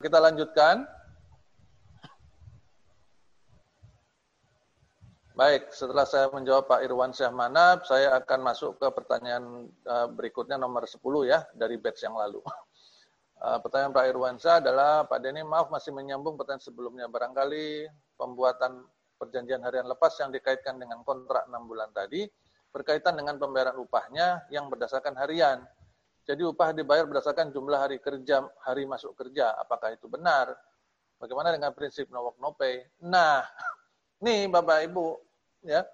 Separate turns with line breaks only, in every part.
kita lanjutkan. Baik, setelah saya menjawab Pak Irwan Syah Manab, saya akan masuk ke pertanyaan eh, berikutnya nomor 10 ya, dari batch yang lalu. Eh, pertanyaan Pak Irwan Syah adalah, Pak Denny maaf masih menyambung pertanyaan sebelumnya. Barangkali pembuatan perjanjian harian lepas yang dikaitkan dengan kontrak 6 bulan tadi, berkaitan dengan pembayaran upahnya yang berdasarkan harian. Jadi upah dibayar berdasarkan jumlah hari kerja, hari masuk kerja. Apakah itu benar? Bagaimana dengan prinsip no work no pay? Nah, nih Bapak Ibu, ya.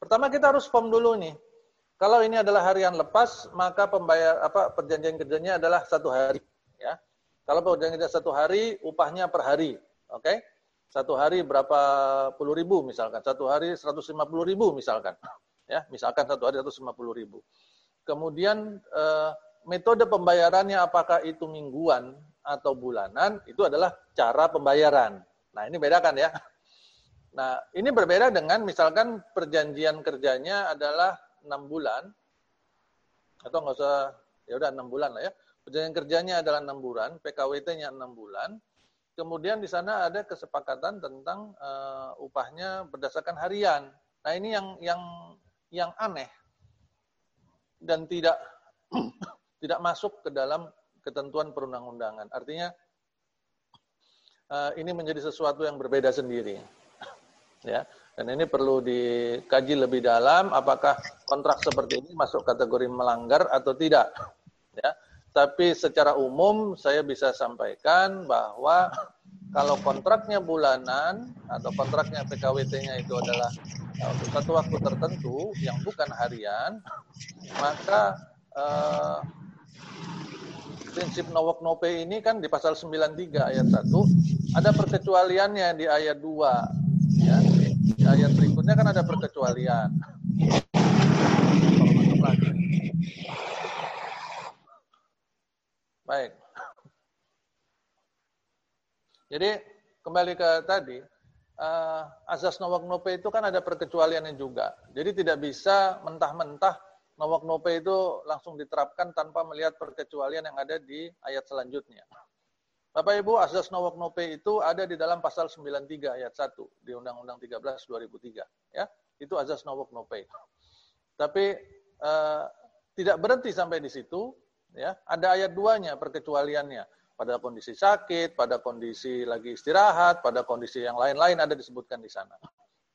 Pertama kita harus form dulu nih. Kalau ini adalah harian lepas, maka pembayar apa perjanjian kerjanya adalah satu hari, ya. Kalau perjanjian kerja satu hari, upahnya per hari, oke? Okay? Satu hari berapa puluh ribu misalkan, satu hari seratus lima puluh ribu misalkan, ya. Misalkan satu hari seratus lima puluh ribu. Kemudian eh, metode pembayarannya apakah itu mingguan atau bulanan, itu adalah cara pembayaran. Nah ini bedakan ya. Nah, ini berbeda dengan misalkan perjanjian kerjanya adalah enam bulan, atau nggak usah, ya udah enam bulan lah ya. Perjanjian kerjanya adalah enam bulan, PKWT-nya enam bulan. Kemudian di sana ada kesepakatan tentang uh, upahnya berdasarkan harian. Nah ini yang yang yang aneh dan tidak tidak masuk ke dalam ketentuan perundang-undangan. Artinya uh, ini menjadi sesuatu yang berbeda sendiri ya dan ini perlu dikaji lebih dalam apakah kontrak seperti ini masuk kategori melanggar atau tidak ya tapi secara umum saya bisa sampaikan bahwa kalau kontraknya bulanan atau kontraknya PKWT-nya itu adalah uh, untuk satu waktu tertentu yang bukan harian maka uh, prinsip no work no pay ini kan di pasal 93 ayat 1 ada perkecualiannya di ayat 2 Ya. Di ayat berikutnya kan ada perkecualian. Baik. Jadi kembali ke tadi, uh, azas nawak nope itu kan ada perkecualiannya juga. Jadi tidak bisa mentah-mentah nawak nope itu langsung diterapkan tanpa melihat perkecualian yang ada di ayat selanjutnya. Bapak Ibu, asas no work no pay itu ada di dalam pasal 93 ayat 1 di Undang-Undang 13 2003 ya. Itu asas no work no pay. Tapi eh, tidak berhenti sampai di situ ya. Ada ayat 2-nya perkecualiannya. Pada kondisi sakit, pada kondisi lagi istirahat, pada kondisi yang lain-lain ada disebutkan di sana.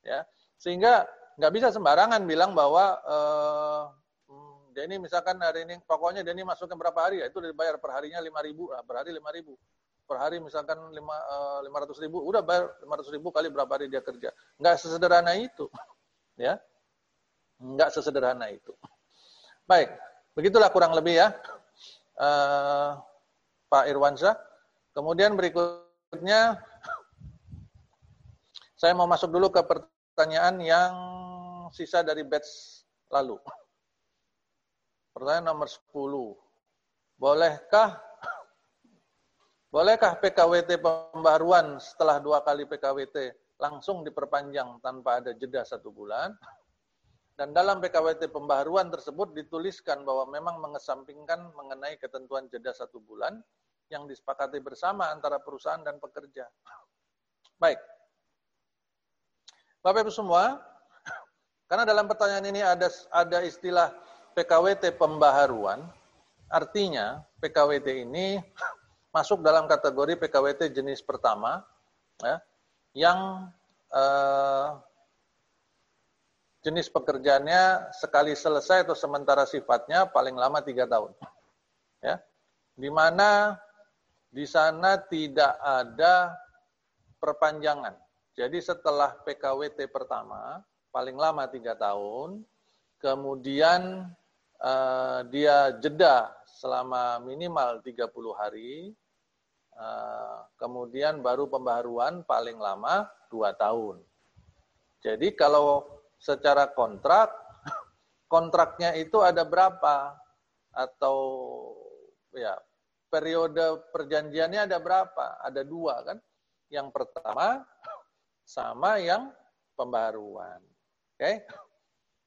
Ya. Sehingga nggak bisa sembarangan bilang bahwa eh, hmm, Denny misalkan hari ini pokoknya Denny masuknya berapa hari ya itu dibayar per harinya 5 ribu, per hari 5 ribu per hari misalkan lima eh, lima ratus ribu, udah bayar lima ratus ribu kali berapa hari dia kerja. Nggak sesederhana itu, ya. Nggak sesederhana itu. Baik, begitulah kurang lebih ya, uh, Pak Irwansyah. Kemudian berikutnya, saya mau masuk dulu ke pertanyaan yang sisa dari batch lalu. Pertanyaan nomor 10. Bolehkah Bolehkah PKWT pembaruan setelah dua kali PKWT langsung diperpanjang tanpa ada jeda satu bulan? Dan dalam PKWT pembaruan tersebut dituliskan bahwa memang mengesampingkan mengenai ketentuan jeda satu bulan yang disepakati bersama antara perusahaan dan pekerja. Baik. Bapak Ibu semua, karena dalam pertanyaan ini ada ada istilah PKWT pembaharuan, artinya PKWT ini masuk dalam kategori PKWT jenis pertama ya, yang eh, jenis pekerjaannya sekali selesai atau sementara sifatnya paling lama tiga tahun. Ya, di mana di sana tidak ada perpanjangan. Jadi setelah PKWT pertama paling lama tiga tahun, kemudian eh, dia jeda selama minimal 30 hari, Eh, kemudian baru pembaharuan paling lama dua tahun. Jadi kalau secara kontrak, kontraknya itu ada berapa? Atau ya periode perjanjiannya ada berapa? Ada dua kan? Yang pertama sama yang pembaharuan. Oke?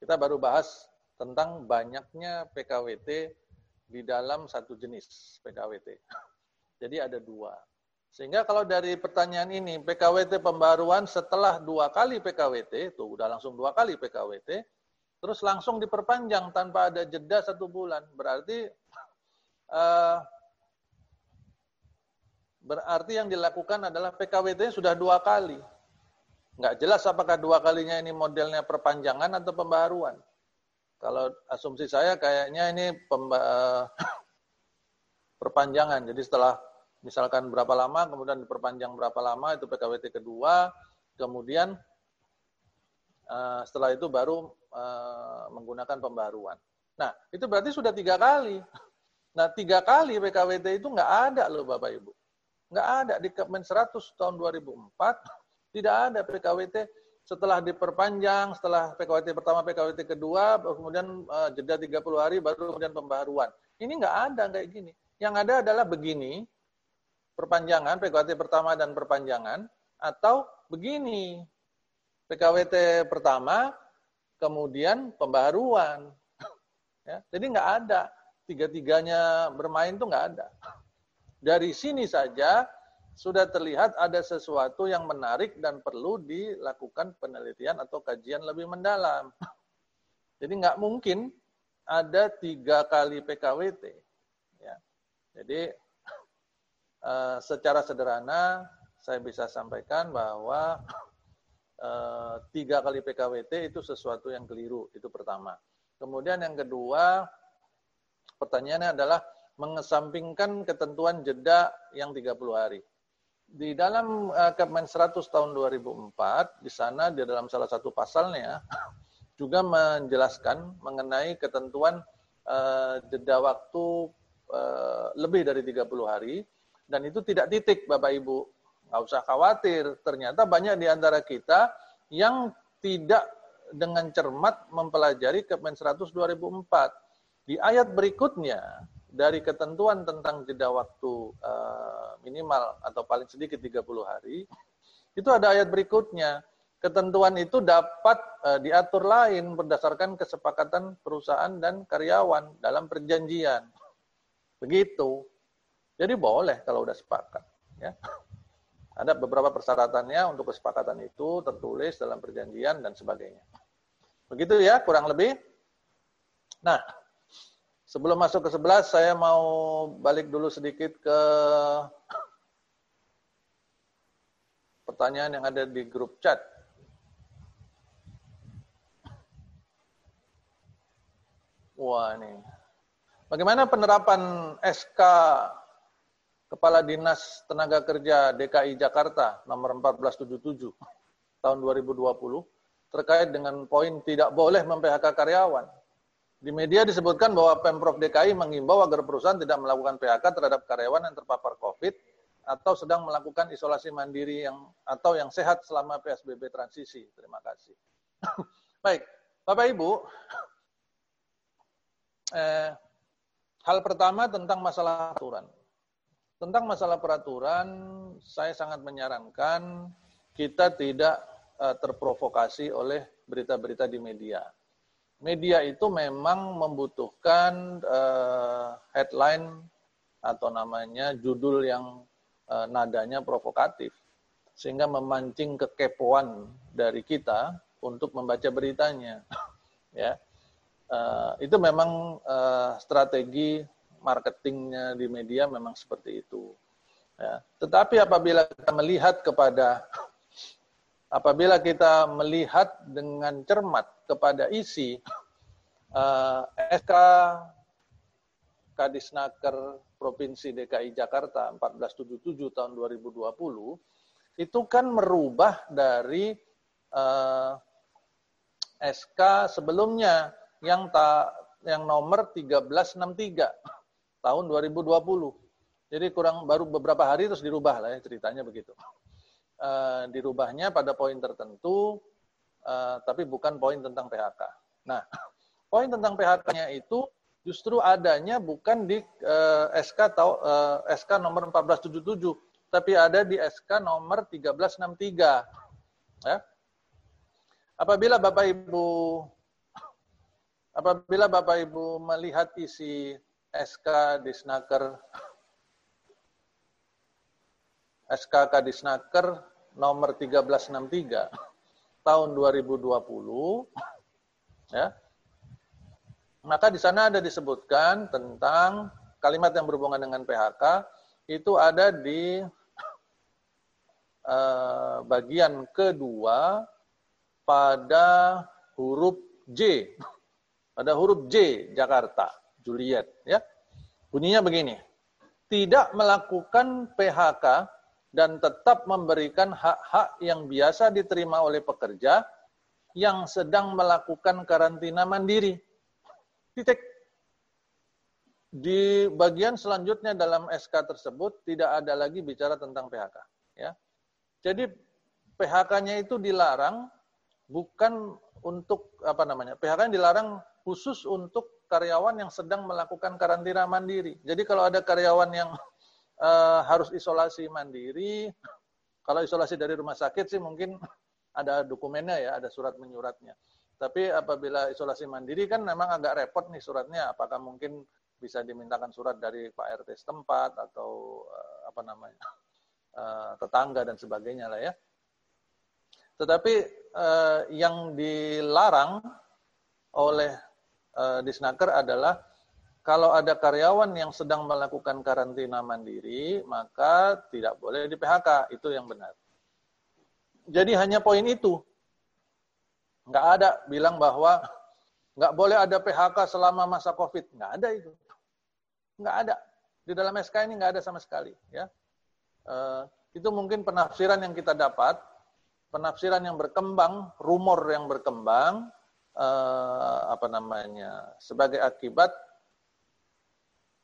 Kita baru bahas tentang banyaknya PKWT di dalam satu jenis PKWT. Jadi ada dua. Sehingga kalau dari pertanyaan ini, PKWT pembaruan setelah dua kali PKWT, itu udah langsung dua kali PKWT, terus langsung diperpanjang tanpa ada jeda satu bulan. Berarti uh, berarti yang dilakukan adalah PKWT sudah dua kali. Nggak jelas apakah dua kalinya ini modelnya perpanjangan atau pembaruan. Kalau asumsi saya kayaknya ini pemba eh, perpanjangan. Jadi setelah misalkan berapa lama, kemudian diperpanjang berapa lama, itu PKWT kedua, kemudian uh, setelah itu baru uh, menggunakan pembaruan. Nah, itu berarti sudah tiga kali. Nah, tiga kali PKWT itu nggak ada loh Bapak Ibu. Nggak ada di Kemen 100 tahun 2004, tidak ada PKWT setelah diperpanjang, setelah PKWT pertama, PKWT kedua, kemudian uh, jeda 30 hari, baru kemudian pembaruan. Ini nggak ada kayak gini. Yang ada adalah begini, perpanjangan, PKWT pertama dan perpanjangan, atau begini, PKWT pertama, kemudian pembaruan. Ya, jadi nggak ada, tiga-tiganya bermain tuh nggak ada. Dari sini saja sudah terlihat ada sesuatu yang menarik dan perlu dilakukan penelitian atau kajian lebih mendalam. Jadi nggak mungkin ada tiga kali PKWT. Ya. Jadi Eh, secara sederhana saya bisa sampaikan bahwa uh, tiga kali PKWT itu sesuatu yang keliru, itu pertama. Kemudian yang kedua, pertanyaannya adalah mengesampingkan ketentuan jeda yang 30 hari. Di dalam uh, Kepmen 100 tahun 2004, di sana di dalam salah satu pasalnya juga menjelaskan mengenai ketentuan jeda waktu lebih dari 30 hari dan itu tidak titik Bapak Ibu. Nggak usah khawatir. Ternyata banyak di antara kita yang tidak dengan cermat mempelajari Kemen 100 2004. Di ayat berikutnya, dari ketentuan tentang jeda waktu uh, minimal atau paling sedikit 30 hari, itu ada ayat berikutnya. Ketentuan itu dapat uh, diatur lain berdasarkan kesepakatan perusahaan dan karyawan dalam perjanjian. Begitu. Jadi boleh kalau udah sepakat. Ya. Ada beberapa persyaratannya untuk kesepakatan itu tertulis dalam perjanjian dan sebagainya. Begitu ya, kurang lebih. Nah, sebelum masuk ke 11, saya mau balik dulu sedikit ke pertanyaan yang ada di grup chat. Wah, ini. Bagaimana penerapan SK Kepala Dinas Tenaga Kerja DKI Jakarta nomor 1477 tahun 2020 terkait dengan poin tidak boleh mem-PHK karyawan. Di media disebutkan bahwa Pemprov DKI mengimbau agar perusahaan tidak melakukan PHK terhadap karyawan yang terpapar COVID atau sedang melakukan isolasi mandiri yang atau yang sehat selama PSBB transisi. Terima kasih. Baik, Bapak Ibu, eh, hal pertama tentang masalah aturan. Tentang masalah peraturan, saya sangat menyarankan kita tidak uh, terprovokasi oleh berita-berita di media. Media itu memang membutuhkan uh, headline atau namanya judul yang uh, nadanya provokatif sehingga memancing kekepoan dari kita untuk membaca beritanya ya itu memang strategi marketingnya di media memang seperti itu. Ya. Tetapi apabila kita melihat kepada apabila kita melihat dengan cermat kepada isi uh, eh, SK Kadisnaker Provinsi DKI Jakarta 1477 tahun 2020 itu kan merubah dari uh, eh, SK sebelumnya yang tak yang nomor 1363 tahun 2020. Jadi kurang baru beberapa hari terus dirubah lah ya ceritanya begitu. Uh, dirubahnya pada poin tertentu, uh, tapi bukan poin tentang PHK. Nah, poin tentang PHK-nya itu justru adanya bukan di uh, SK atau uh, SK nomor 1477, tapi ada di SK nomor 1363. Ya. Apabila Bapak Ibu apabila Bapak Ibu melihat isi SK Disnaker SK Kadisnaker nomor 1363 tahun 2020 ya. Maka di sana ada disebutkan tentang kalimat yang berhubungan dengan PHK itu ada di uh, bagian kedua pada huruf J. Pada huruf J Jakarta, Juliet ya. Bunyinya begini. Tidak melakukan PHK dan tetap memberikan hak-hak yang biasa diterima oleh pekerja yang sedang melakukan karantina mandiri. Titik. Di bagian selanjutnya dalam SK tersebut tidak ada lagi bicara tentang PHK. Ya. Jadi PHK-nya itu dilarang bukan untuk apa namanya PHK yang dilarang khusus untuk karyawan yang sedang melakukan karantina mandiri. Jadi kalau ada karyawan yang uh, harus isolasi mandiri, kalau isolasi dari rumah sakit sih mungkin ada dokumennya ya, ada surat menyuratnya. Tapi apabila isolasi mandiri kan memang agak repot nih suratnya. Apakah mungkin bisa dimintakan surat dari Pak RT setempat atau uh, apa namanya uh, tetangga dan sebagainya lah ya. Tetapi yang dilarang oleh uh, Disnaker adalah kalau ada karyawan yang sedang melakukan karantina mandiri, maka tidak boleh di PHK. Itu yang benar. Jadi hanya poin itu. Nggak ada bilang bahwa nggak boleh ada PHK selama masa COVID. Nggak ada itu. Nggak ada. Di dalam SK ini nggak ada sama sekali. Ya, uh, Itu mungkin penafsiran yang kita dapat, penafsiran yang berkembang, rumor yang berkembang, uh, apa namanya, sebagai akibat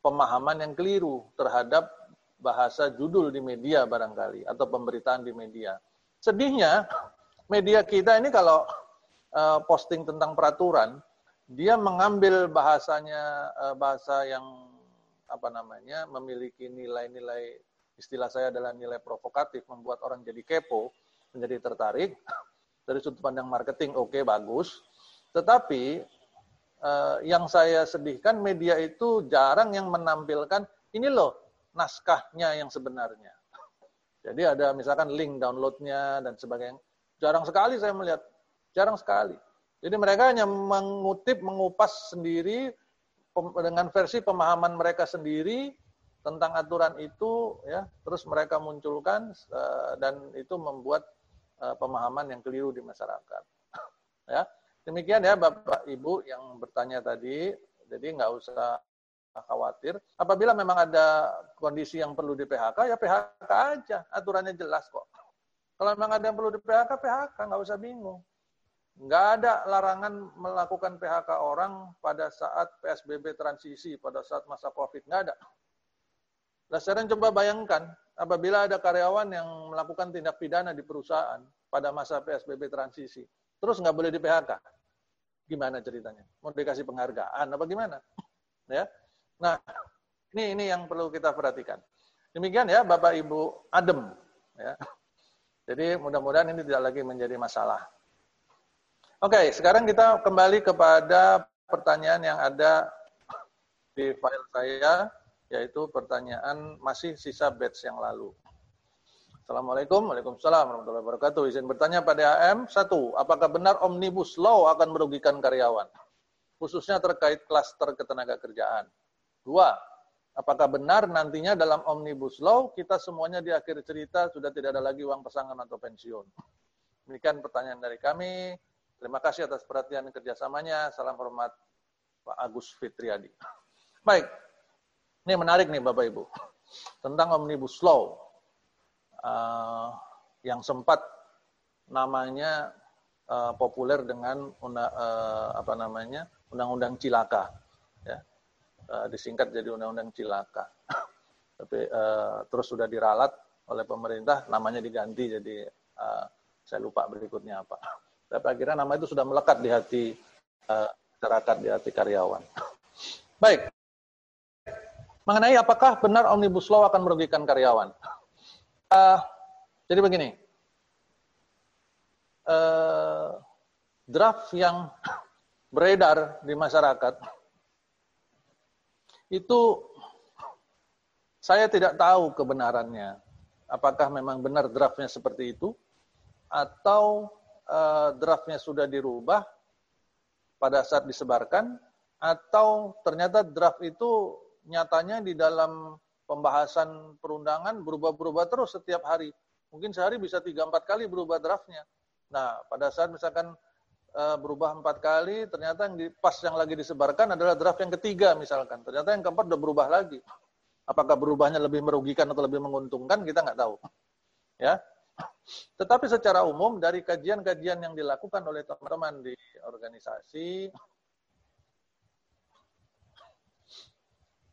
pemahaman yang keliru terhadap bahasa judul di media barangkali atau pemberitaan di media. Sedihnya media kita ini kalau uh, posting tentang peraturan, dia mengambil bahasanya uh, bahasa yang apa namanya memiliki nilai-nilai istilah saya adalah nilai provokatif membuat orang jadi kepo menjadi tertarik dari sudut pandang marketing oke okay, bagus tetapi eh, yang saya sedihkan media itu jarang yang menampilkan ini loh naskahnya yang sebenarnya. Jadi ada misalkan link downloadnya dan sebagainya. Jarang sekali saya melihat. Jarang sekali. Jadi mereka hanya mengutip mengupas sendiri dengan versi pemahaman mereka sendiri tentang aturan itu ya. Terus mereka munculkan uh, dan itu membuat uh, pemahaman yang keliru di masyarakat. ya demikian ya Bapak Ibu yang bertanya tadi jadi nggak usah khawatir apabila memang ada kondisi yang perlu di PHK ya PHK aja aturannya jelas kok kalau memang ada yang perlu di PHK PHK nggak usah bingung Nggak ada larangan melakukan PHK orang pada saat PSBB transisi, pada saat masa COVID. Nggak ada. Nah, coba bayangkan, apabila ada karyawan yang melakukan tindak pidana di perusahaan pada masa PSBB transisi, terus nggak boleh di PHK. Gimana ceritanya? Mau dikasih penghargaan apa gimana? Ya. Nah, ini ini yang perlu kita perhatikan. Demikian ya Bapak Ibu adem ya. Jadi mudah-mudahan ini tidak lagi menjadi masalah. Oke, sekarang kita kembali kepada pertanyaan yang ada di file saya, yaitu pertanyaan masih sisa batch yang lalu. Assalamualaikum, Waalaikumsalam warahmatullahi wabarakatuh. Izin bertanya pada AM, satu, apakah benar Omnibus Law akan merugikan karyawan? Khususnya terkait klaster ketenaga kerjaan. Dua, apakah benar nantinya dalam Omnibus Law kita semuanya di akhir cerita sudah tidak ada lagi uang pesangon atau pensiun? Demikian pertanyaan dari kami. Terima kasih atas perhatian kerjasamanya. Salam hormat Pak Agus Fitriadi. Baik, ini menarik nih Bapak Ibu. Tentang Omnibus Law. Uh, yang sempat namanya uh, populer dengan uh, apa namanya undang-undang cilaka ya uh, disingkat jadi undang-undang cilaka tapi uh, terus sudah diralat oleh pemerintah namanya diganti jadi uh, saya lupa berikutnya apa tapi akhirnya nama itu sudah melekat di hati uh, masyarakat, di hati karyawan. Baik. Mengenai apakah benar Omnibus Law akan merugikan karyawan? Uh, jadi begini. Uh, draft yang beredar di masyarakat itu saya tidak tahu kebenarannya. apakah memang benar draftnya seperti itu atau uh, draftnya sudah dirubah pada saat disebarkan atau ternyata draft itu nyatanya di dalam pembahasan perundangan berubah-berubah terus setiap hari. Mungkin sehari bisa tiga empat kali berubah draftnya. Nah, pada saat misalkan uh, berubah empat kali, ternyata yang di, pas yang lagi disebarkan adalah draft yang ketiga misalkan. Ternyata yang keempat udah berubah lagi. Apakah berubahnya lebih merugikan atau lebih menguntungkan, kita nggak tahu. Ya, tetapi secara umum dari kajian-kajian yang dilakukan oleh teman-teman di organisasi,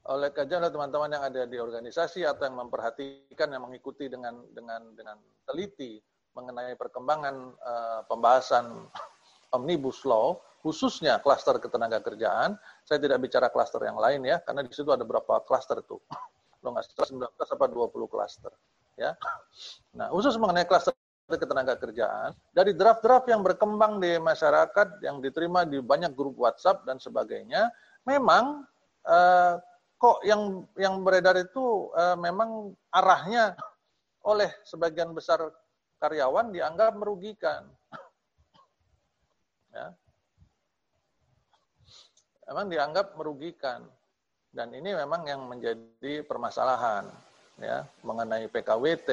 oleh kajian oleh teman-teman yang ada di organisasi atau yang memperhatikan, yang mengikuti dengan dengan dengan teliti mengenai perkembangan uh, pembahasan omnibus law, khususnya klaster ketenaga kerjaan. Saya tidak bicara klaster yang lain ya, karena di situ ada berapa klaster tuh. Lo nggak 19 apa 20 klaster ya. Nah, khusus mengenai klaster ketenaga kerjaan, dari draft-draft yang berkembang di masyarakat, yang diterima di banyak grup WhatsApp dan sebagainya, memang eh, kok yang yang beredar itu eh, memang arahnya oleh sebagian besar karyawan dianggap merugikan. Ya. Memang dianggap merugikan. Dan ini memang yang menjadi permasalahan ya mengenai PKWT,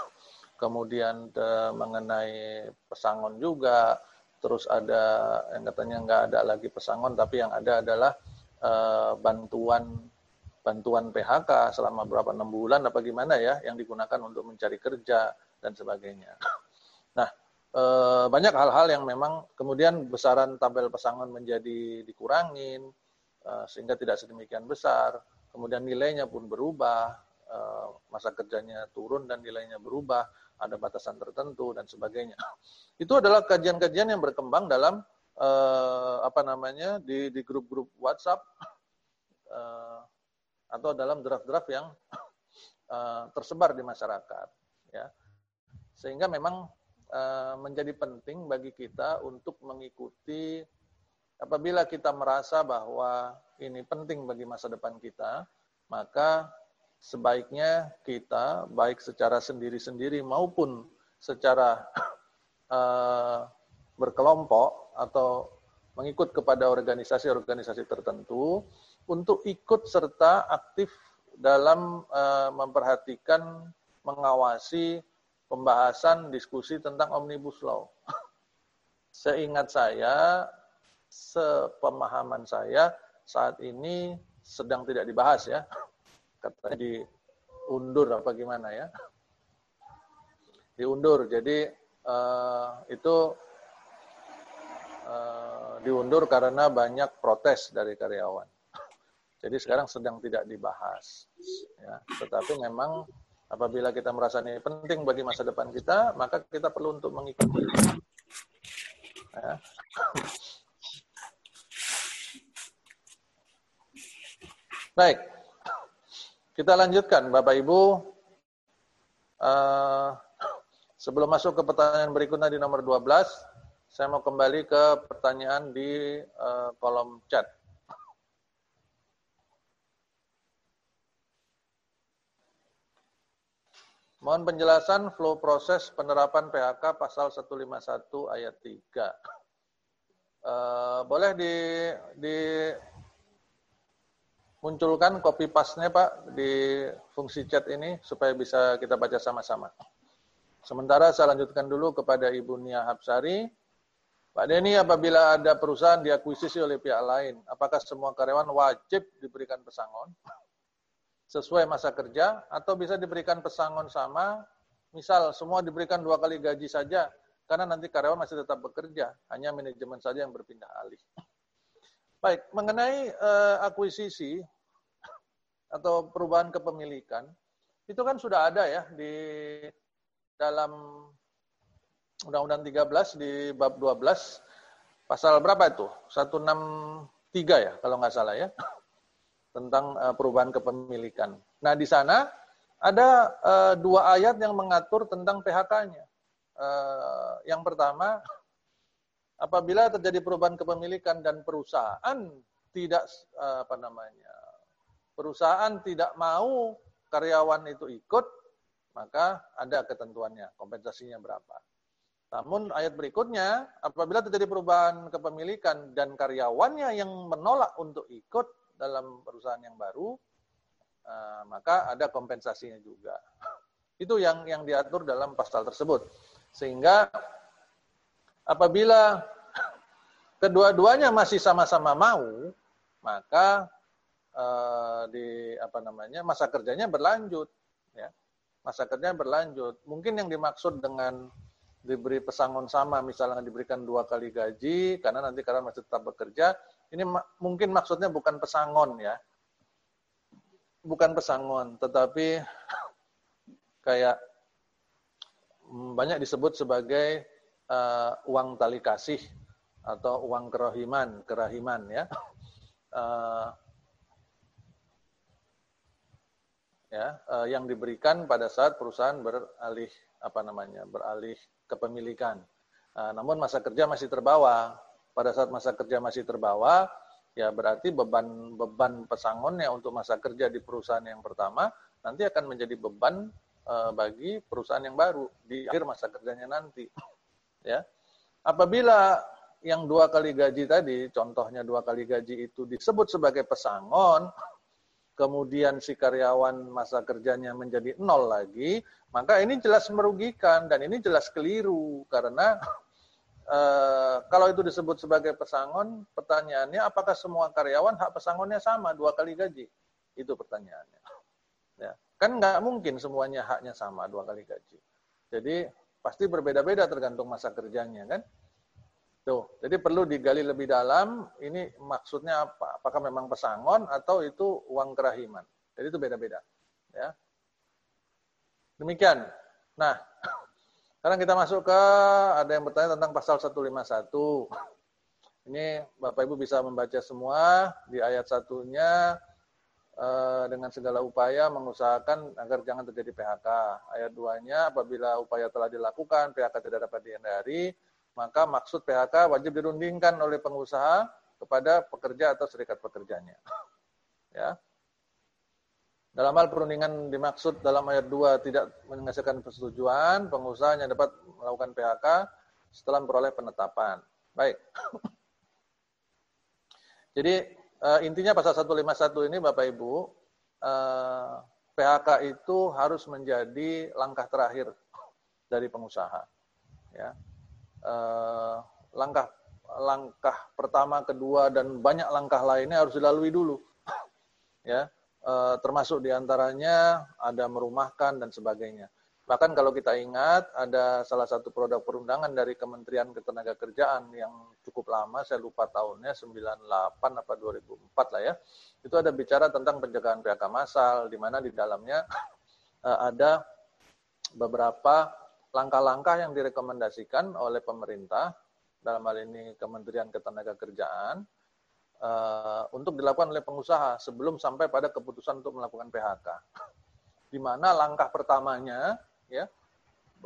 kemudian mengenai pesangon juga, terus ada yang katanya nggak ada lagi pesangon, tapi yang ada adalah uh, bantuan bantuan PHK selama berapa enam bulan apa gimana ya yang digunakan untuk mencari kerja dan sebagainya. Nah uh, banyak hal-hal yang memang kemudian besaran tabel pesangon menjadi dikurangin uh, sehingga tidak sedemikian besar, kemudian nilainya pun berubah Eh, masa kerjanya turun dan nilainya berubah, ada batasan tertentu dan sebagainya. Itu adalah kajian-kajian yang berkembang dalam eh, apa namanya di grup-grup WhatsApp eh, atau dalam draft-draft yang tersebar di masyarakat, ya. Sehingga memang menjadi penting bagi kita untuk mengikuti apabila kita merasa bahwa ini penting bagi masa depan kita, maka sebaiknya kita baik secara sendiri-sendiri maupun secara uh, berkelompok atau mengikut kepada organisasi-organisasi tertentu untuk ikut serta aktif dalam uh, memperhatikan, mengawasi pembahasan diskusi tentang omnibus law. Seingat saya, sepemahaman saya saat ini sedang tidak dibahas ya. Katanya diundur apa gimana ya? Diundur jadi uh, itu uh, diundur karena banyak protes dari karyawan jadi sekarang sedang tidak dibahas ya tetapi memang apabila kita merasa ini penting bagi masa depan kita maka kita perlu untuk mengikuti ya. baik kita lanjutkan, Bapak Ibu. Uh, sebelum masuk ke pertanyaan berikutnya di nomor 12, saya mau kembali ke pertanyaan di uh, kolom chat. Mohon penjelasan flow proses penerapan PHK pasal 151 ayat 3. Uh, eh, boleh di, di munculkan copy paste-nya Pak di fungsi chat ini supaya bisa kita baca sama-sama. Sementara saya lanjutkan dulu kepada Ibu Nia Hapsari. Pak Denny, apabila ada perusahaan diakuisisi oleh pihak lain, apakah semua karyawan wajib diberikan pesangon sesuai masa kerja atau bisa diberikan pesangon sama, misal semua diberikan dua kali gaji saja, karena nanti karyawan masih tetap bekerja, hanya manajemen saja yang berpindah alih. Baik, mengenai uh, akuisisi atau perubahan kepemilikan, itu kan sudah ada ya di dalam Undang-Undang 13 di bab 12 pasal berapa itu? 163 ya kalau nggak salah ya tentang uh, perubahan kepemilikan. Nah di sana ada uh, dua ayat yang mengatur tentang PHK-nya. Uh, yang pertama apabila terjadi perubahan kepemilikan dan perusahaan tidak eh, apa namanya perusahaan tidak mau karyawan itu ikut maka ada ketentuannya, kompensasinya berapa. Namun ayat berikutnya, apabila terjadi perubahan kepemilikan dan karyawannya yang menolak untuk ikut dalam perusahaan yang baru, uh, maka ada kompensasinya juga. Itu yang yang diatur dalam pasal tersebut. Sehingga apabila kedua-duanya masih sama-sama mau, maka uh, di apa namanya masa kerjanya berlanjut, ya. Masa kerjanya berlanjut. Mungkin yang dimaksud dengan diberi pesangon sama, misalnya diberikan dua kali gaji, karena nanti karena masih tetap bekerja, ini ma mungkin maksudnya bukan pesangon ya, bukan pesangon, tetapi kayak mm, banyak disebut sebagai uh, uang tali kasih atau uang kerahiman, kerahiman ya. Uh, ya, uh, yang diberikan pada saat perusahaan beralih apa namanya beralih kepemilikan. Nah, namun masa kerja masih terbawa. Pada saat masa kerja masih terbawa, ya berarti beban beban pesangonnya untuk masa kerja di perusahaan yang pertama nanti akan menjadi beban uh, bagi perusahaan yang baru di akhir masa kerjanya nanti. Ya, apabila yang dua kali gaji tadi, contohnya dua kali gaji itu disebut sebagai pesangon, kemudian si karyawan masa kerjanya menjadi nol lagi, maka ini jelas merugikan dan ini jelas keliru karena e, kalau itu disebut sebagai pesangon, pertanyaannya apakah semua karyawan hak pesangonnya sama dua kali gaji? Itu pertanyaannya. Ya, kan nggak mungkin semuanya haknya sama dua kali gaji. Jadi pasti berbeda-beda tergantung masa kerjanya kan. Tuh, jadi perlu digali lebih dalam, ini maksudnya apa? Apakah memang pesangon atau itu uang kerahiman? Jadi itu beda-beda. Ya. Demikian. Nah, sekarang kita masuk ke, ada yang bertanya tentang pasal 151. Ini Bapak Ibu bisa membaca semua di ayat satunya eh, dengan segala upaya mengusahakan agar jangan terjadi PHK. Ayat 2-nya apabila upaya telah dilakukan, PHK tidak dapat dihindari, maka maksud PHK wajib dirundingkan oleh pengusaha kepada pekerja atau serikat pekerjanya. Ya. Dalam hal perundingan dimaksud dalam ayat 2 tidak menghasilkan persetujuan, pengusaha hanya dapat melakukan PHK setelah memperoleh penetapan. Baik. Jadi uh, intinya pasal 151 ini Bapak Ibu, eh, PHK itu harus menjadi langkah terakhir dari pengusaha. Ya eh, langkah langkah pertama, kedua dan banyak langkah lainnya harus dilalui dulu. ya, eh, termasuk di antaranya ada merumahkan dan sebagainya. Bahkan kalau kita ingat ada salah satu produk perundangan dari Kementerian Ketenagakerjaan yang cukup lama, saya lupa tahunnya 98 apa 2004 lah ya. Itu ada bicara tentang pencegahan PHK massal di mana di dalamnya eh, ada beberapa langkah-langkah yang direkomendasikan oleh pemerintah dalam hal ini Kementerian Ketenagakerjaan uh, untuk dilakukan oleh pengusaha sebelum sampai pada keputusan untuk melakukan PHK. Di mana langkah pertamanya ya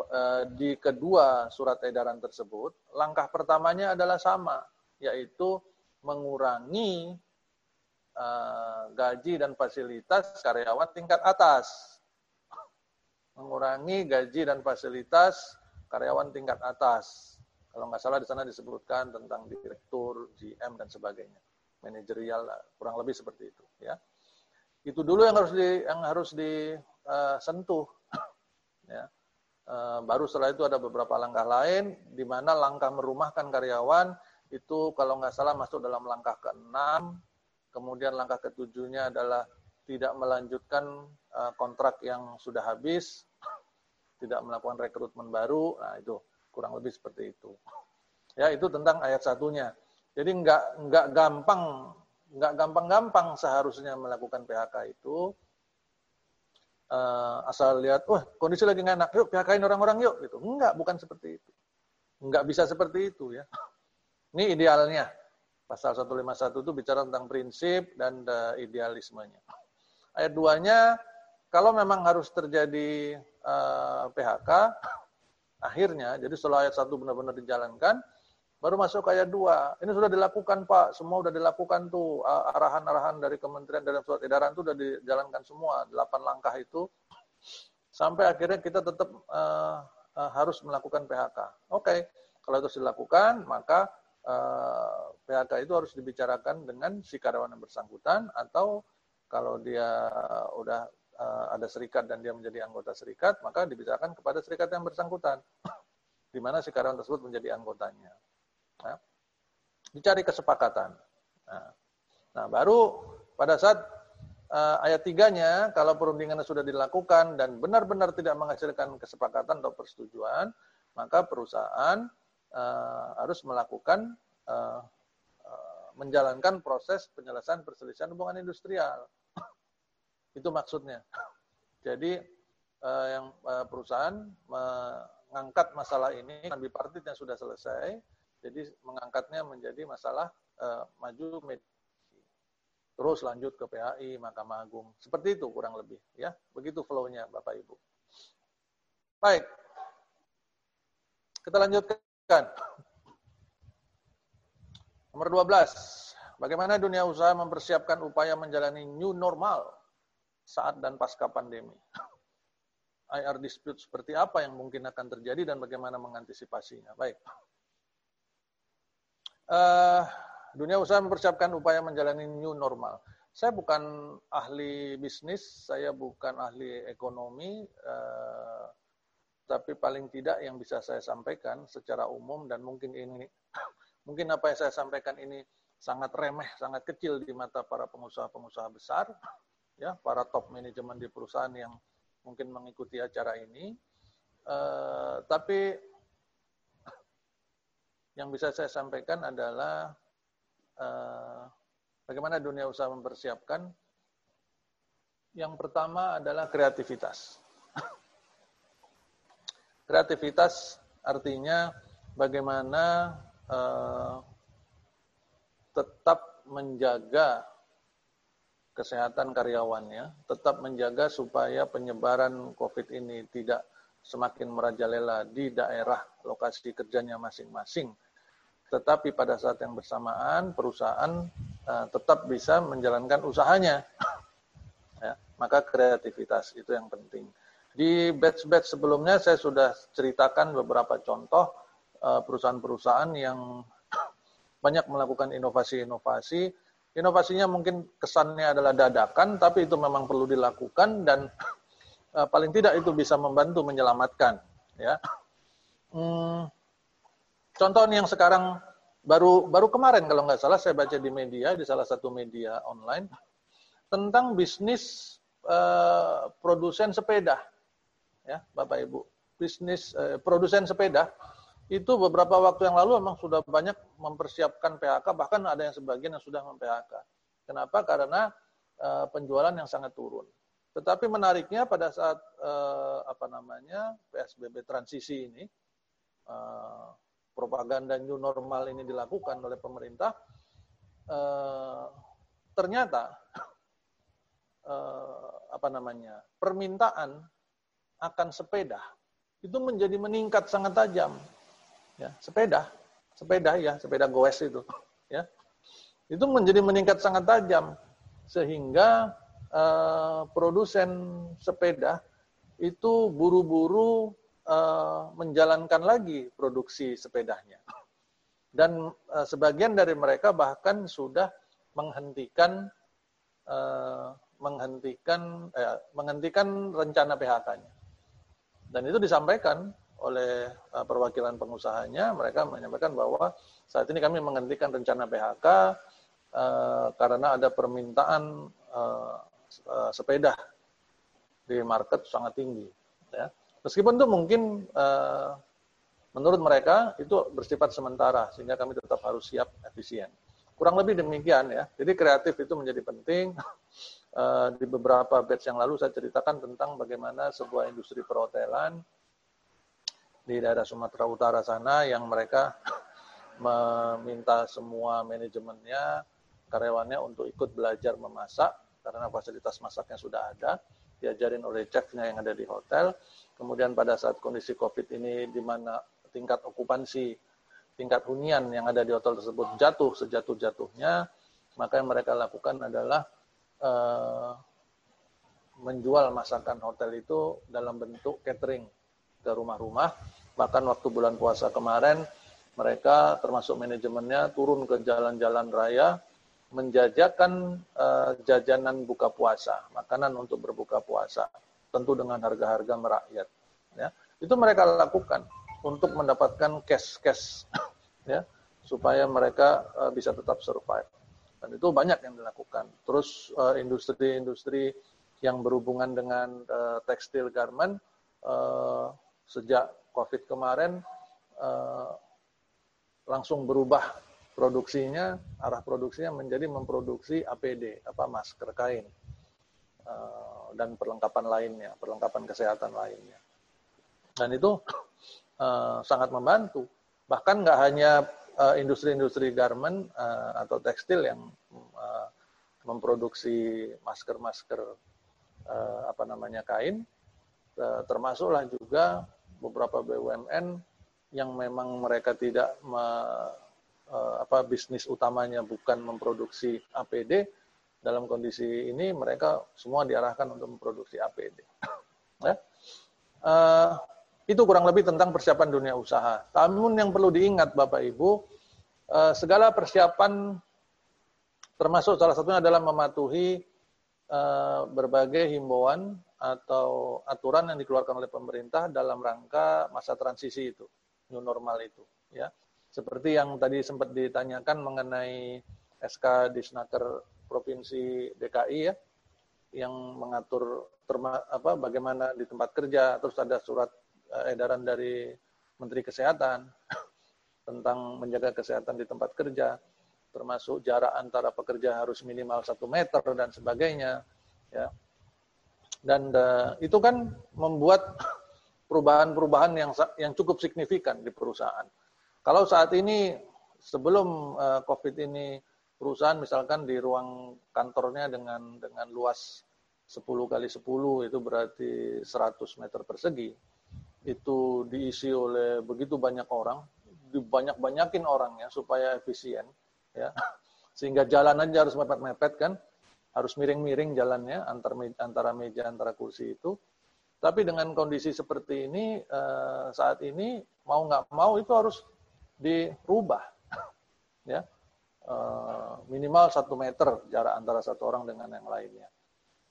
uh, di kedua surat edaran tersebut, langkah pertamanya adalah sama yaitu mengurangi uh, gaji dan fasilitas karyawan tingkat atas mengurangi gaji dan fasilitas karyawan tingkat atas. Kalau nggak salah di sana disebutkan tentang direktur, GM dan sebagainya, manajerial kurang lebih seperti itu. Ya, itu dulu yang harus di yang harus disentuh. Eh, ya, uh, baru setelah itu ada beberapa langkah lain, di mana langkah merumahkan karyawan itu kalau nggak salah masuk dalam langkah keenam, kemudian langkah ketujuhnya adalah tidak melanjutkan uh, kontrak yang sudah habis, tidak melakukan rekrutmen baru, nah itu kurang lebih seperti itu. Ya itu tentang ayat satunya. Jadi nggak nggak gampang nggak gampang-gampang seharusnya melakukan PHK itu uh, asal lihat, wah kondisi lagi nggak enak, yuk PHK-in orang-orang yuk gitu. Enggak, bukan seperti itu. Enggak bisa seperti itu ya. Ini idealnya. Pasal 151 itu bicara tentang prinsip dan uh, idealismenya. Ayat 2-nya, kalau memang harus terjadi uh, eh, PHK, akhirnya, jadi setelah ayat 1 benar-benar dijalankan, baru masuk ayat 2. Ini sudah dilakukan Pak, semua sudah dilakukan tuh, arahan-arahan dari kementerian dalam surat edaran itu sudah dijalankan semua, delapan langkah itu sampai akhirnya kita tetap uh, uh, harus melakukan PHK. Oke, okay. kalau itu dilakukan, maka uh, PHK itu harus dibicarakan dengan si karyawan yang bersangkutan atau kalau dia udah uh, ada serikat dan dia menjadi anggota serikat, maka dibicarakan kepada serikat yang bersangkutan, di mana si karyawan tersebut menjadi anggotanya. Nah, dicari kesepakatan. Nah, nah baru pada saat uh, ayat tiganya, kalau perundingan sudah dilakukan dan benar-benar tidak menghasilkan kesepakatan atau persetujuan, maka perusahaan uh, harus melakukan uh, uh, menjalankan proses penyelesaian perselisihan hubungan industrial. Itu maksudnya. Jadi yang perusahaan mengangkat masalah ini bipartit yang sudah selesai, jadi mengangkatnya menjadi masalah uh, maju terus lanjut ke PAI, Mahkamah Agung. Seperti itu kurang lebih. ya Begitu flow-nya Bapak Ibu. Baik. Kita lanjutkan. Nomor 12. Bagaimana dunia usaha mempersiapkan upaya menjalani new normal saat dan pasca pandemi? IR dispute seperti apa yang mungkin akan terjadi dan bagaimana mengantisipasinya? Baik. Uh, Dunia usaha mempersiapkan upaya menjalani new normal. Saya bukan ahli bisnis, saya bukan ahli ekonomi, eh, tapi paling tidak yang bisa saya sampaikan secara umum dan mungkin ini, mungkin apa yang saya sampaikan ini sangat remeh, sangat kecil di mata para pengusaha-pengusaha besar, ya, para top manajemen di perusahaan yang mungkin mengikuti acara ini. Eh, tapi yang bisa saya sampaikan adalah Eh, bagaimana dunia usaha mempersiapkan. Yang pertama adalah kreativitas. kreativitas artinya bagaimana uh, tetap menjaga kesehatan karyawannya, tetap menjaga supaya penyebaran COVID ini tidak semakin merajalela di daerah lokasi kerjanya masing-masing tetapi pada saat yang bersamaan perusahaan uh, tetap bisa menjalankan usahanya. ya, maka kreativitas itu yang penting. Di batch-batch sebelumnya saya sudah ceritakan beberapa contoh uh, perusahaan-perusahaan yang banyak melakukan inovasi-inovasi. Inovasinya mungkin kesannya adalah dadakan, tapi itu memang perlu dilakukan dan uh, paling tidak itu bisa membantu menyelamatkan. Ya, hmm, Contoh yang sekarang baru baru kemarin kalau nggak salah saya baca di media di salah satu media online tentang bisnis uh, produsen sepeda, ya Bapak Ibu, bisnis uh, produsen sepeda itu beberapa waktu yang lalu memang sudah banyak mempersiapkan PHK bahkan ada yang sebagian yang sudah mem-PHK. Kenapa? Karena uh, penjualan yang sangat turun. Tetapi menariknya pada saat uh, apa namanya PSBB transisi ini uh, propaganda new normal ini dilakukan oleh pemerintah, eh, ternyata eh, apa namanya permintaan akan sepeda itu menjadi meningkat sangat tajam. Ya, sepeda, sepeda ya, sepeda goes itu, ya, itu menjadi meningkat sangat tajam sehingga eh, produsen sepeda itu buru-buru uh, menjalankan lagi produksi sepedanya. Dan uh, sebagian dari mereka bahkan sudah menghentikan uh, menghentikan uh, menghentikan rencana PHK-nya. Dan itu disampaikan oleh uh, perwakilan pengusahanya, mereka menyampaikan bahwa saat ini kami menghentikan rencana PHK uh, karena ada permintaan uh, sepeda di market sangat tinggi. Ya. Meskipun itu mungkin uh, menurut mereka itu bersifat sementara sehingga kami tetap harus siap efisien. Kurang lebih demikian ya. Jadi kreatif itu menjadi penting. Uh, di beberapa batch yang lalu saya ceritakan tentang bagaimana sebuah industri perhotelan di daerah Sumatera Utara sana yang mereka meminta semua manajemennya, karyawannya untuk ikut belajar memasak karena fasilitas masaknya sudah ada, diajarin oleh chefnya yang ada di hotel Kemudian pada saat kondisi COVID ini di mana tingkat okupansi, tingkat hunian yang ada di hotel tersebut jatuh sejatuh-jatuhnya, maka yang mereka lakukan adalah uh, menjual masakan hotel itu dalam bentuk catering ke rumah-rumah. Bahkan waktu bulan puasa kemarin, mereka termasuk manajemennya turun ke jalan-jalan raya, menjajakan uh, jajanan buka puasa, makanan untuk berbuka puasa, tentu dengan harga-harga merakyat. Ya, itu mereka lakukan untuk mendapatkan cash-cash, ya, supaya mereka uh, bisa tetap survive. Dan itu banyak yang dilakukan. Terus uh, industri-industri yang berhubungan dengan uh, tekstil garment uh, sejak COVID kemarin uh, langsung berubah produksinya, arah produksinya menjadi memproduksi APD, apa masker kain uh, dan perlengkapan lainnya, perlengkapan kesehatan lainnya. Dan itu uh, sangat membantu. Bahkan nggak hanya industri-industri uh, garment atau tekstil yang memproduksi masker-masker apa namanya kain, termasuklah juga beberapa BUMN yang memang mereka tidak apa bisnis utamanya bukan memproduksi APD dalam kondisi ini mereka semua diarahkan untuk memproduksi APD. ya. uh, itu kurang lebih tentang persiapan dunia usaha. Namun yang perlu diingat Bapak Ibu, uh, segala persiapan termasuk salah satunya adalah mematuhi uh, berbagai himbauan atau aturan yang dikeluarkan oleh pemerintah dalam rangka masa transisi itu, new normal itu, ya. Seperti yang tadi sempat ditanyakan mengenai SK Disnaker Provinsi DKI ya, yang mengatur terma, apa bagaimana di tempat kerja, terus ada surat uh, edaran dari Menteri Kesehatan tentang menjaga kesehatan di tempat kerja, termasuk jarak antara pekerja harus minimal satu meter dan sebagainya, ya dan uh, itu kan membuat perubahan-perubahan yang yang cukup signifikan di perusahaan. Kalau saat ini sebelum uh, COVID ini perusahaan misalkan di ruang kantornya dengan dengan luas 10 kali 10 itu berarti 100 meter persegi. Itu diisi oleh begitu banyak orang, dibanyak-banyakin orangnya supaya efisien ya. Sehingga jalan aja harus mepet-mepet kan harus miring-miring jalannya antar antara meja antara kursi itu. Tapi dengan kondisi seperti ini eh, saat ini mau nggak mau itu harus dirubah, ya eh, minimal satu meter jarak antara satu orang dengan yang lainnya.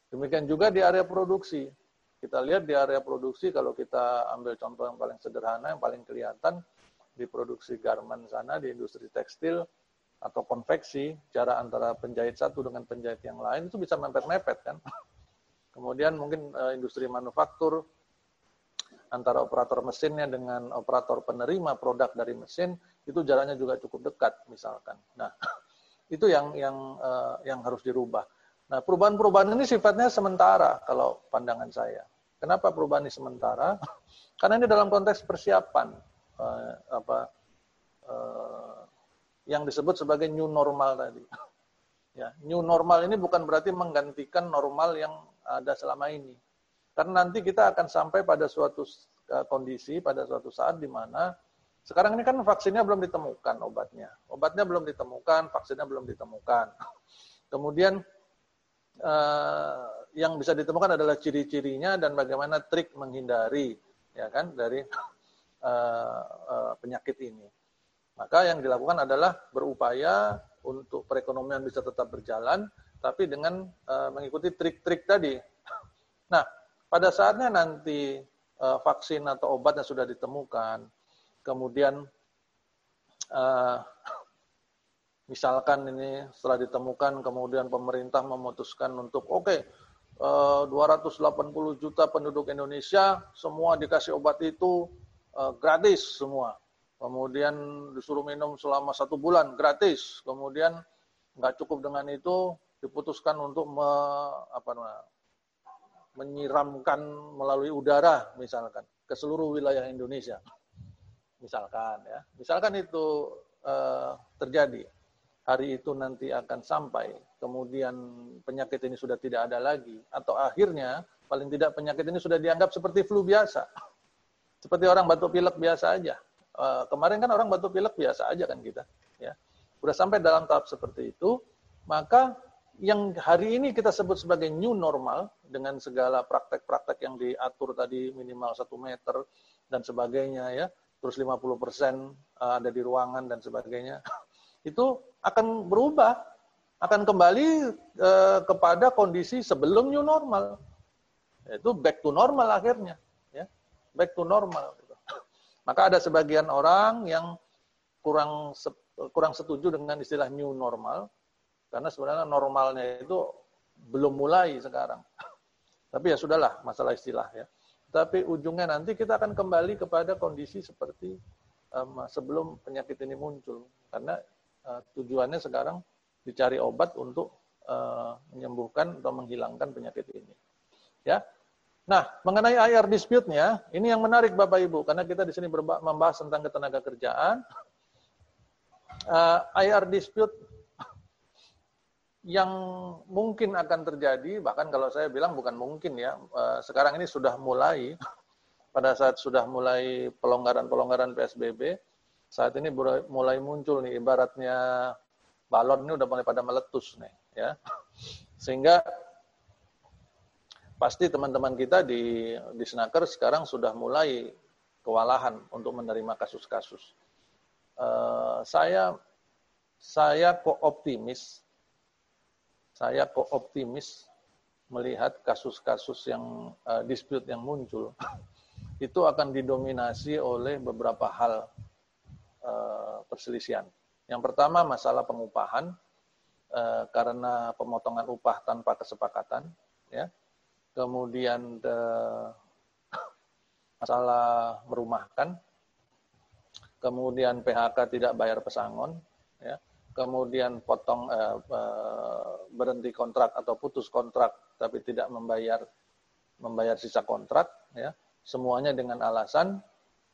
Demikian juga di area produksi. Kita lihat di area produksi kalau kita ambil contoh yang paling sederhana, yang paling kelihatan di produksi garment sana, di industri tekstil, atau konveksi, jarak antara penjahit satu dengan penjahit yang lain itu bisa mepet-mepet kan. Kemudian mungkin uh, industri manufaktur antara operator mesinnya dengan operator penerima produk dari mesin itu jaraknya juga cukup dekat misalkan. Nah, itu yang yang uh, yang harus dirubah. Nah, perubahan-perubahan ini sifatnya sementara kalau pandangan saya. Kenapa perubahan ini sementara? Karena ini dalam konteks persiapan uh, apa uh, yang disebut sebagai new normal tadi. Ya, new normal ini bukan berarti menggantikan normal yang ada selama ini. Karena nanti kita akan sampai pada suatu eh, kondisi, pada suatu saat di mana sekarang ini kan vaksinnya belum ditemukan obatnya. Obatnya belum ditemukan, vaksinnya belum ditemukan. Kemudian eh, yang bisa ditemukan adalah ciri-cirinya dan bagaimana trik menghindari ya kan dari eh, eh, penyakit ini. Maka yang dilakukan adalah berupaya untuk perekonomian bisa tetap berjalan, tapi dengan uh, mengikuti trik-trik tadi. Nah, pada saatnya nanti uh, vaksin atau obat yang sudah ditemukan, kemudian uh, misalkan ini setelah ditemukan, kemudian pemerintah memutuskan untuk oke, okay, 280 juta penduduk Indonesia semua dikasih obat itu gratis semua. Kemudian disuruh minum selama satu bulan gratis, kemudian nggak cukup dengan itu diputuskan untuk me, apa namanya, menyiramkan melalui udara misalkan ke seluruh wilayah Indonesia, misalkan ya, misalkan itu uh, terjadi. Hari itu nanti akan sampai, kemudian penyakit ini sudah tidak ada lagi, atau akhirnya paling tidak penyakit ini sudah dianggap seperti flu biasa, seperti orang batuk pilek biasa aja. Uh, kemarin kan orang batuk pilek biasa aja kan kita, ya. Udah sampai dalam tahap seperti itu, maka yang hari ini kita sebut sebagai new normal dengan segala praktek-praktek yang diatur tadi minimal satu meter dan sebagainya ya, terus 50 persen eh, ada di ruangan dan sebagainya, itu akan berubah, akan kembali eh, kepada kondisi sebelum new normal, itu back to normal akhirnya, ya, back to normal. Gitu. Maka ada sebagian orang yang kurang kurang setuju dengan istilah new normal, karena sebenarnya normalnya itu belum mulai sekarang. Tapi ya sudahlah, masalah istilah ya. Tapi ujungnya nanti kita akan kembali kepada kondisi seperti um, sebelum penyakit ini muncul. Karena uh, tujuannya sekarang dicari obat untuk uh, menyembuhkan atau menghilangkan penyakit ini. Ya. Nah, mengenai IR dispute-nya, ini yang menarik Bapak Ibu, karena kita di sini membahas tentang ketenaga kerjaan. Uh, IR dispute yang mungkin akan terjadi, bahkan kalau saya bilang bukan mungkin ya, eh, sekarang ini sudah mulai, pada saat sudah mulai pelonggaran-pelonggaran PSBB, saat ini mulai muncul nih, ibaratnya balon ini udah mulai pada meletus nih, ya. Sehingga pasti teman-teman kita di di Snaker sekarang sudah mulai kewalahan untuk menerima kasus-kasus. Uh, saya saya kok optimis saya kok optimis melihat kasus-kasus yang uh, dispute yang muncul itu akan didominasi oleh beberapa hal uh, perselisihan. Yang pertama masalah pengupahan uh, karena pemotongan upah tanpa kesepakatan, ya. Kemudian uh, masalah merumahkan, kemudian PHK tidak bayar pesangon, kemudian potong eh, eh, berhenti kontrak atau putus kontrak tapi tidak membayar membayar sisa kontrak ya semuanya dengan alasan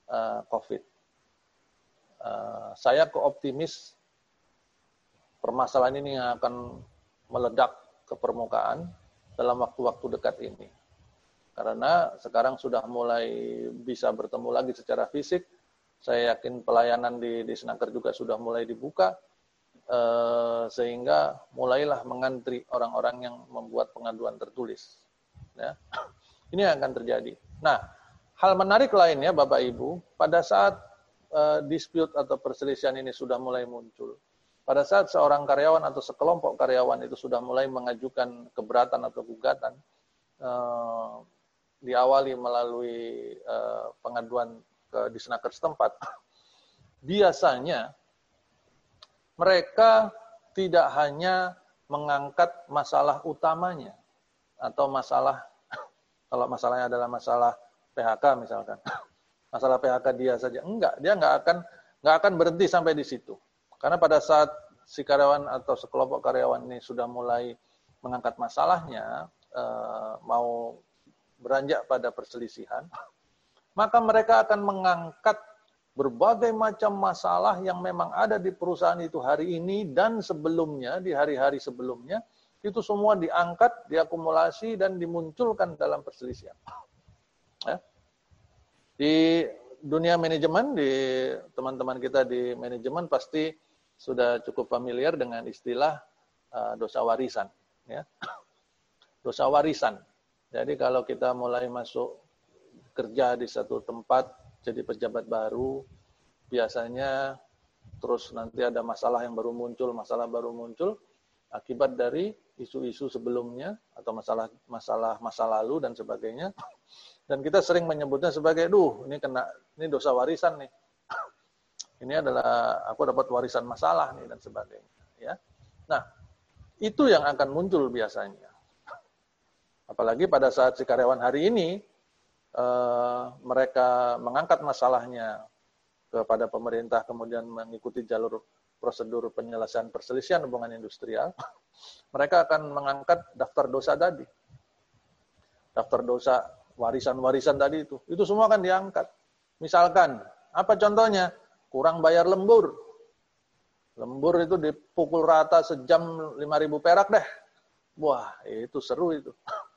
eh, COVID. Eh, saya keoptimis permasalahan ini akan meledak ke permukaan dalam waktu-waktu dekat ini. Karena sekarang sudah mulai bisa bertemu lagi secara fisik. Saya yakin pelayanan di, di Senaker juga sudah mulai dibuka Eh, sehingga mulailah mengantri orang-orang yang membuat pengaduan tertulis. Ya. Ini yang akan terjadi. Nah, hal menarik lainnya Bapak Ibu, pada saat uh, dispute atau perselisihan ini sudah mulai muncul, pada saat seorang karyawan atau sekelompok karyawan itu sudah mulai mengajukan keberatan atau gugatan, uh, diawali melalui uh, pengaduan ke disnaker setempat, biasanya mereka tidak hanya mengangkat masalah utamanya atau masalah kalau masalahnya adalah masalah PHK misalkan. Masalah PHK dia saja. Enggak dia enggak akan enggak akan berhenti sampai di situ. Karena pada saat si karyawan atau sekelompok karyawan ini sudah mulai mengangkat masalahnya eh, mau beranjak pada perselisihan maka mereka akan mengangkat berbagai macam masalah yang memang ada di perusahaan itu hari ini dan sebelumnya, di hari-hari sebelumnya, itu semua diangkat, diakumulasi, dan dimunculkan dalam perselisihan. Ya. Di dunia manajemen, di teman-teman kita di manajemen pasti sudah cukup familiar dengan istilah uh, dosa warisan. Ya. Dosa warisan. Jadi kalau kita mulai masuk kerja di satu tempat, jadi pejabat baru, biasanya terus nanti ada masalah yang baru muncul, masalah baru muncul akibat dari isu-isu sebelumnya atau masalah masalah masa lalu dan sebagainya. Dan kita sering menyebutnya sebagai, duh ini kena ini dosa warisan nih. Ini adalah aku dapat warisan masalah nih dan sebagainya. Ya, nah itu yang akan muncul biasanya. Apalagi pada saat si karyawan hari ini Eh, mereka mengangkat masalahnya kepada pemerintah kemudian mengikuti jalur prosedur penyelesaian perselisihan hubungan industrial, mereka akan mengangkat daftar dosa tadi. Daftar dosa warisan-warisan tadi itu. Itu semua akan diangkat. Misalkan, apa contohnya? Kurang bayar lembur. Lembur itu dipukul rata sejam 5.000 perak deh. Wah, itu seru itu.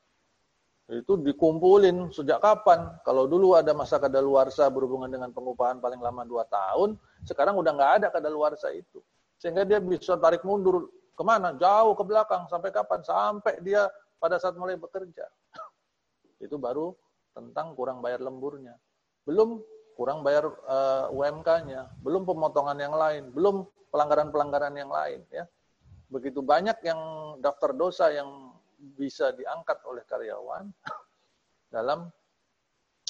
itu dikumpulin sejak kapan? Kalau dulu ada masa kadaluarsa berhubungan dengan pengupahan paling lama dua tahun, sekarang udah nggak ada kadaluarsa itu. Sehingga dia bisa tarik mundur Ke mana? Jauh ke belakang. Sampai kapan? Sampai dia pada saat mulai bekerja. Itu baru tentang kurang bayar lemburnya. Belum kurang bayar uh, eh, UMK-nya, belum pemotongan yang lain, belum pelanggaran-pelanggaran yang lain. Ya. Begitu banyak yang daftar dosa yang bisa diangkat oleh karyawan dalam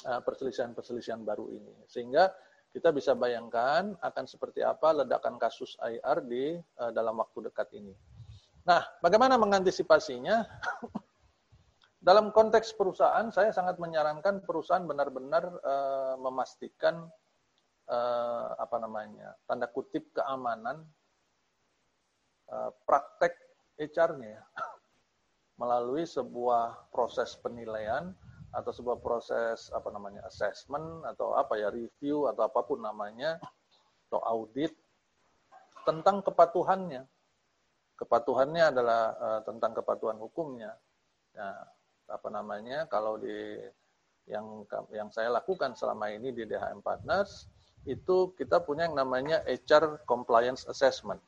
uh, perselisihan-perselisihan baru ini. Sehingga kita bisa bayangkan akan seperti apa ledakan kasus IR di uh, dalam waktu dekat ini. Nah, bagaimana mengantisipasinya? dalam konteks perusahaan, saya sangat menyarankan perusahaan benar-benar uh, memastikan apa namanya tanda kutip keamanan praktek HR-nya melalui sebuah proses penilaian atau sebuah proses apa namanya assessment atau apa ya review atau apa pun namanya atau audit tentang kepatuhannya. Kepatuhannya adalah uh, tentang kepatuhan hukumnya. Nah, apa namanya kalau di yang yang saya lakukan selama ini di DHM Partners itu kita punya yang namanya HR compliance assessment.